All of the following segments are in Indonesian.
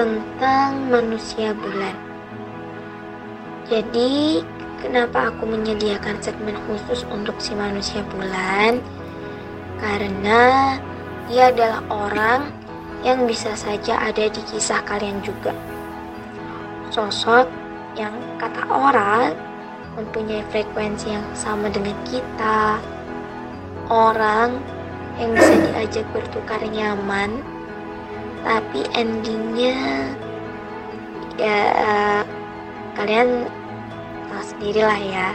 tentang manusia bulan. Jadi, kenapa aku menyediakan segmen khusus untuk si manusia bulan? Karena dia adalah orang yang bisa saja ada di kisah kalian juga. Sosok yang kata orang mempunyai frekuensi yang sama dengan kita. Orang yang bisa diajak bertukar nyaman, tapi endingnya ya kalian tahu sendirilah ya.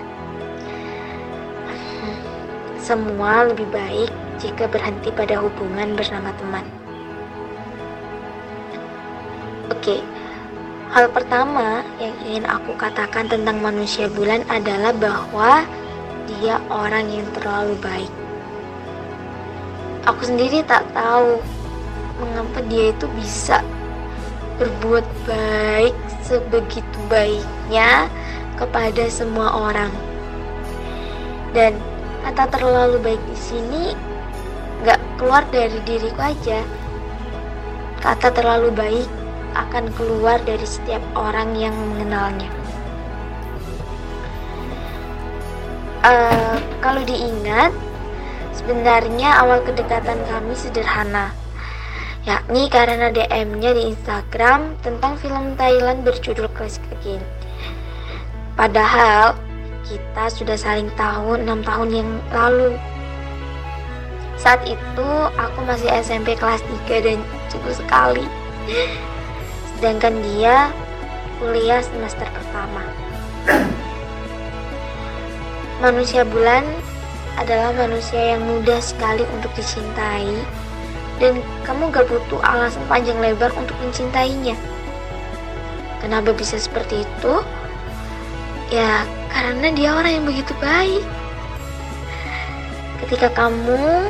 Semua lebih baik jika berhenti pada hubungan bersama teman. Oke, hal pertama yang ingin aku katakan tentang manusia bulan adalah bahwa dia orang yang terlalu baik. Aku sendiri tak tahu mengapa dia itu bisa berbuat baik sebegitu baiknya kepada semua orang. Dan kata terlalu baik di sini nggak keluar dari diriku aja. Kata terlalu baik akan keluar dari setiap orang yang mengenalnya. Uh, kalau diingat, sebenarnya awal kedekatan kami sederhana, yakni karena DM-nya di Instagram tentang film Thailand berjudul Classic Again. Padahal kita sudah saling tahu enam tahun yang lalu. Saat itu aku masih SMP kelas 3 dan cukup sekali sedangkan dia kuliah semester pertama. Manusia bulan adalah manusia yang mudah sekali untuk dicintai dan kamu gak butuh alasan panjang lebar untuk mencintainya. Kenapa bisa seperti itu? Ya, karena dia orang yang begitu baik. Ketika kamu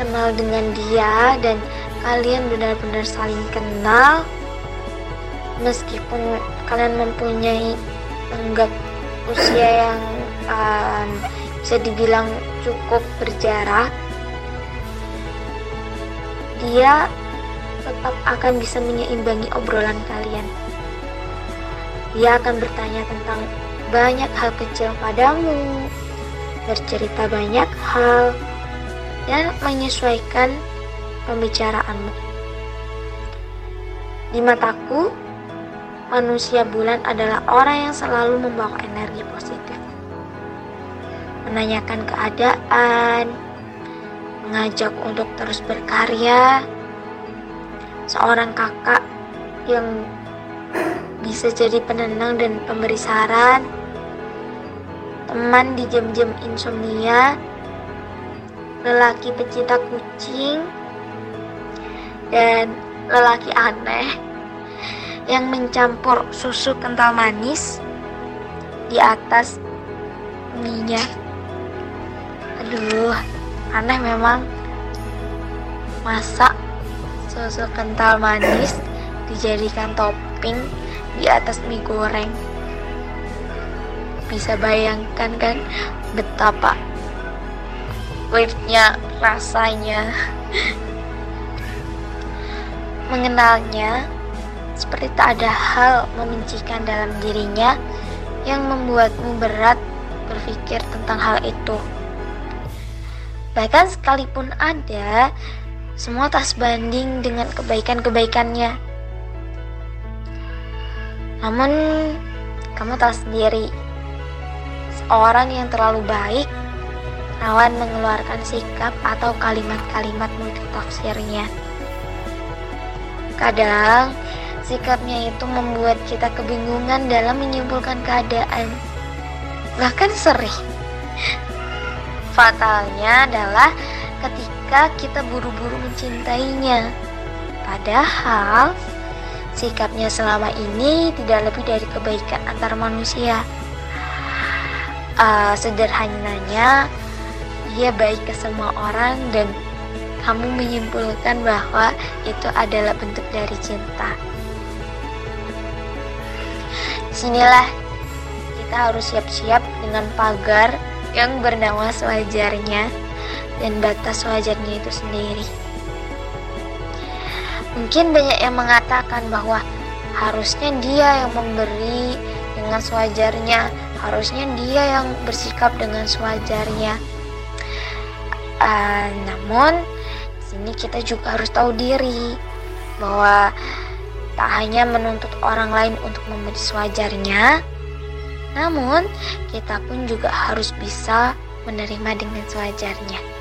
kenal dengan dia dan kalian benar-benar saling kenal, meskipun kalian mempunyai enggak usia yang um, bisa dibilang cukup berjarak dia tetap akan bisa menyeimbangi obrolan kalian dia akan bertanya tentang banyak hal kecil padamu bercerita banyak hal dan menyesuaikan pembicaraanmu di mataku manusia bulan adalah orang yang selalu membawa energi positif. Menanyakan keadaan, mengajak untuk terus berkarya, seorang kakak yang bisa jadi penenang dan pemberi saran, teman di jam-jam insomnia, lelaki pecinta kucing, dan lelaki aneh yang mencampur susu kental manis di atas minyak. Aduh, aneh memang. Masak susu kental manis dijadikan topping di atas mie goreng. Bisa bayangkan kan betapa weirdnya rasanya. Mengenalnya seperti tak ada hal membencikan dalam dirinya yang membuatmu berat berpikir tentang hal itu. Bahkan sekalipun ada, semua tak sebanding dengan kebaikan-kebaikannya. Namun, kamu tak sendiri. Seorang yang terlalu baik rawan mengeluarkan sikap atau kalimat-kalimat multitafsirnya. Kadang, Sikapnya itu membuat kita kebingungan dalam menyimpulkan keadaan. Bahkan sering. Fatalnya adalah ketika kita buru-buru mencintainya. Padahal sikapnya selama ini tidak lebih dari kebaikan antar manusia. Uh, sederhananya, dia baik ke semua orang dan kamu menyimpulkan bahwa itu adalah bentuk dari cinta. Sinilah kita harus siap-siap dengan pagar yang bernama sewajarnya dan batas wajarnya itu sendiri. Mungkin banyak yang mengatakan bahwa harusnya dia yang memberi dengan sewajarnya, harusnya dia yang bersikap dengan sewajarnya. Uh, namun, sini kita juga harus tahu diri bahwa tak hanya menuntut orang lain untuk memberi sewajarnya, namun kita pun juga harus bisa menerima dengan sewajarnya.